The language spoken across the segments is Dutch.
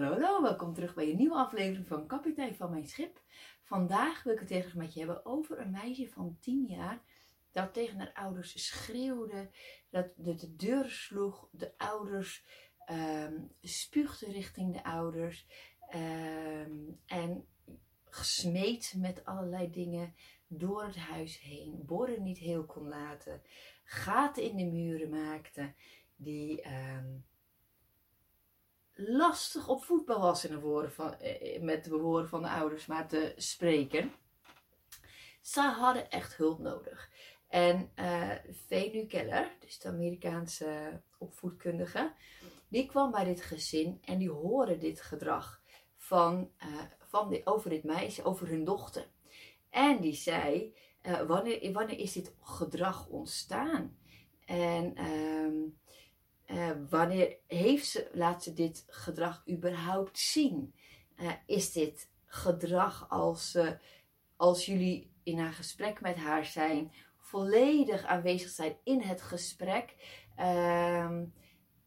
Hallo, welkom terug bij een nieuwe aflevering van Kapitein van Mijn Schip. Vandaag wil ik het even met je hebben over een meisje van 10 jaar dat tegen haar ouders schreeuwde, dat de deur sloeg, de ouders um, spuugde richting de ouders um, en gesmeed met allerlei dingen door het huis heen, borden niet heel kon laten, gaten in de muren maakte, die um, lastig op voetbal was in de woorden van, eh, met de woorden van de ouders maar te spreken. Ze hadden echt hulp nodig. En uh, Venu Keller, dus de Amerikaanse opvoedkundige, die kwam bij dit gezin en die hoorde dit gedrag van, van die, over dit meisje, over hun dochter. En die zei, wanneer, wanneer is dit gedrag ontstaan? En uh, wanneer heeft ze, laat ze dit gedrag überhaupt zien? is dit gedrag als, als jullie in een gesprek met haar zijn, volledig aanwezig zijn in het gesprek? Ehm,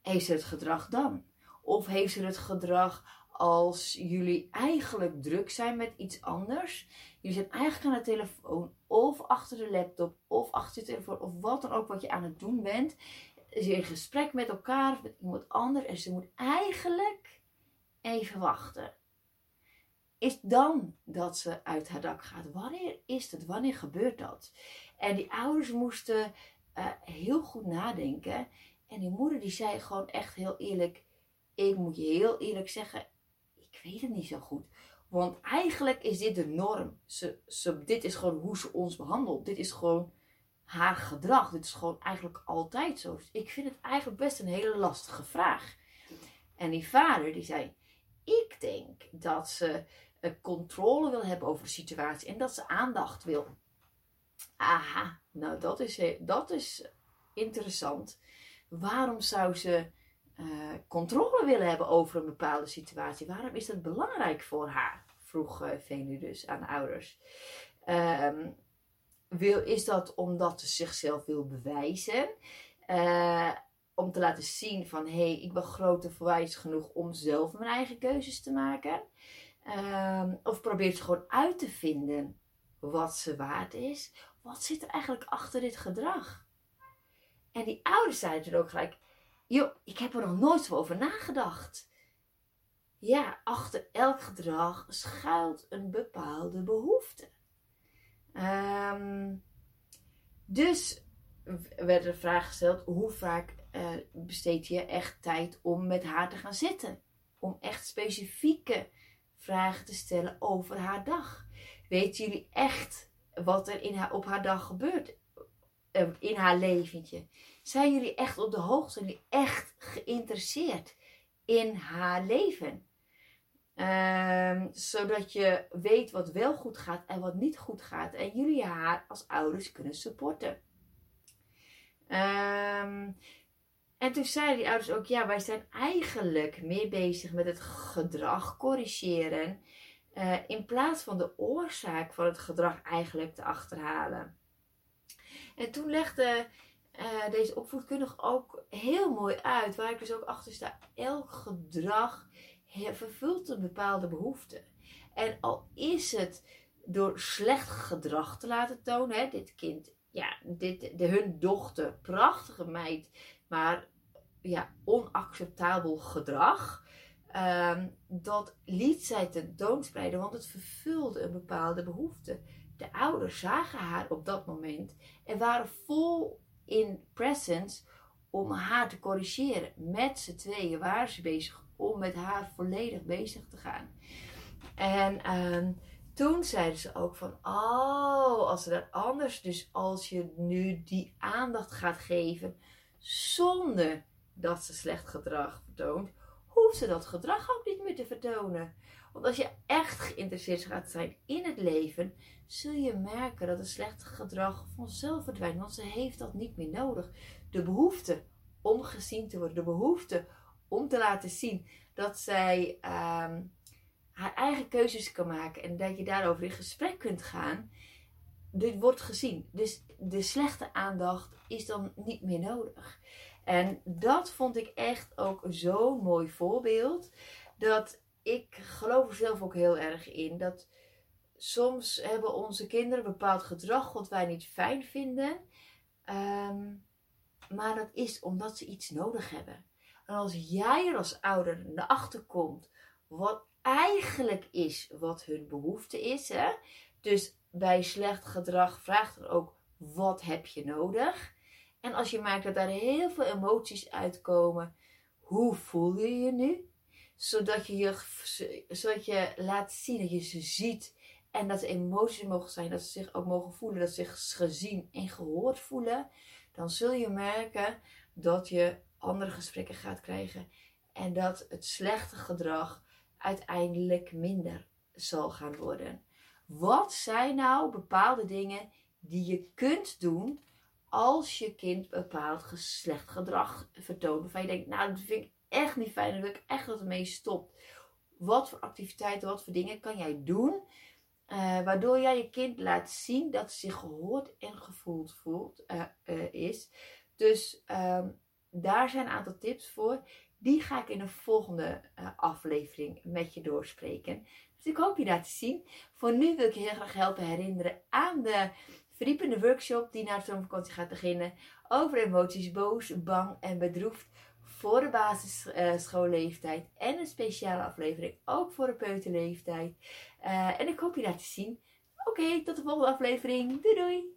heeft ze het gedrag dan? Of heeft ze het gedrag als jullie eigenlijk druk zijn met iets anders? Jullie zijn eigenlijk aan de telefoon of achter de laptop of achter de telefoon of wat dan ook wat je aan het doen bent. Is in gesprek met elkaar of met iemand anders en ze moet eigenlijk even wachten. Is dan dat ze uit haar dak gaat? Wanneer is het? Wanneer gebeurt dat? En die ouders moesten uh, heel goed nadenken. En die moeder die zei gewoon echt heel eerlijk, ik moet je heel eerlijk zeggen, ik weet het niet zo goed. Want eigenlijk is dit de norm. Ze, ze, dit is gewoon hoe ze ons behandelt. Dit is gewoon haar gedrag. Dit is gewoon eigenlijk altijd zo. Dus ik vind het eigenlijk best een hele lastige vraag. En die vader die zei, ik denk dat ze controle wil hebben over de situatie en dat ze aandacht wil. Aha, nou dat is, dat is interessant waarom zou ze uh, controle willen hebben over een bepaalde situatie? Waarom is dat belangrijk voor haar? Vroeg uh, Venu dus aan de ouders. Um, wil, is dat omdat ze zichzelf wil bewijzen? Uh, om te laten zien van hé, hey, ik ben groot en verwijs genoeg om zelf mijn eigen keuzes te maken? Um, of probeert ze gewoon uit te vinden wat ze waard is? Wat zit er eigenlijk achter dit gedrag? En die ouders zeiden er ook gelijk: Joh, ik heb er nog nooit zo over nagedacht. Ja, achter elk gedrag schuilt een bepaalde behoefte. Um, dus werd de vraag gesteld: hoe vaak uh, besteed je echt tijd om met haar te gaan zitten? Om echt specifieke vragen te stellen over haar dag. Weten jullie echt wat er in haar, op haar dag gebeurt? Eh, in haar leventje? Zijn jullie echt op de hoogte? Zijn jullie echt geïnteresseerd in haar leven? Um, zodat je weet wat wel goed gaat en wat niet goed gaat. En jullie haar als ouders kunnen supporten. Um, en toen zeiden die ouders ook: ja, wij zijn eigenlijk meer bezig met het gedrag corrigeren. Uh, in plaats van de oorzaak van het gedrag eigenlijk te achterhalen. En toen legde uh, deze opvoedkundige ook heel mooi uit, waar ik dus ook achter sta. Elk gedrag vervult een bepaalde behoefte. En al is het door slecht gedrag te laten tonen, hè, dit kind, ja, dit, de, hun dochter, prachtige meid, maar ja, onacceptabel gedrag. Um, dat liet zij tentoonspreiden, want het vervulde een bepaalde behoefte. De ouders zagen haar op dat moment en waren vol in presence om haar te corrigeren. Met z'n tweeën waren ze bezig om met haar volledig bezig te gaan. En uh, toen zeiden ze ook van, oh, als ze dat anders, dus als je nu die aandacht gaat geven zonder dat ze slecht gedrag vertoont, hoeft ze dat gedrag ook niet meer te vertonen. Want als je echt geïnteresseerd gaat zijn in het leven, zul je merken dat het slechte gedrag vanzelf verdwijnt. Want ze heeft dat niet meer nodig. De behoefte om gezien te worden, de behoefte om te laten zien dat zij um, haar eigen keuzes kan maken en dat je daarover in gesprek kunt gaan, dit wordt gezien. Dus de slechte aandacht is dan niet meer nodig. En dat vond ik echt ook zo'n mooi voorbeeld. Dat ik geloof er zelf ook heel erg in dat soms hebben onze kinderen bepaald gedrag wat wij niet fijn vinden. Ehm, maar dat is omdat ze iets nodig hebben. En als jij er als ouder naar achter komt wat eigenlijk is wat hun behoefte is. Hè? Dus bij slecht gedrag vraagt er ook wat heb je nodig. En als je merkt dat daar heel veel emoties uitkomen, hoe voel je je nu? Zodat je, je, zodat je laat zien dat je ze ziet en dat er emoties mogen zijn, dat ze zich ook mogen voelen, dat ze zich gezien en gehoord voelen. Dan zul je merken dat je andere gesprekken gaat krijgen en dat het slechte gedrag uiteindelijk minder zal gaan worden. Wat zijn nou bepaalde dingen die je kunt doen als je kind bepaald slecht gedrag vertoont? Waarvan je denkt, nou dat vind ik echt niet fijn, dan wil ik echt dat het mee stopt. Wat voor activiteiten, wat voor dingen kan jij doen? Uh, waardoor jij je kind laat zien dat ze zich gehoord en gevoeld voelt, uh, uh, is. Dus um, daar zijn een aantal tips voor. Die ga ik in een volgende aflevering met je doorspreken. Dus ik hoop je daar te zien. Voor nu wil ik je heel graag helpen herinneren aan de verdiepende workshop die na de zomervakantie gaat beginnen. Over emoties boos, bang en bedroefd voor de basisschoolleeftijd. En een speciale aflevering ook voor de peuterleeftijd. Uh, en ik hoop je daar te zien. Oké, tot de volgende aflevering. Doei doei!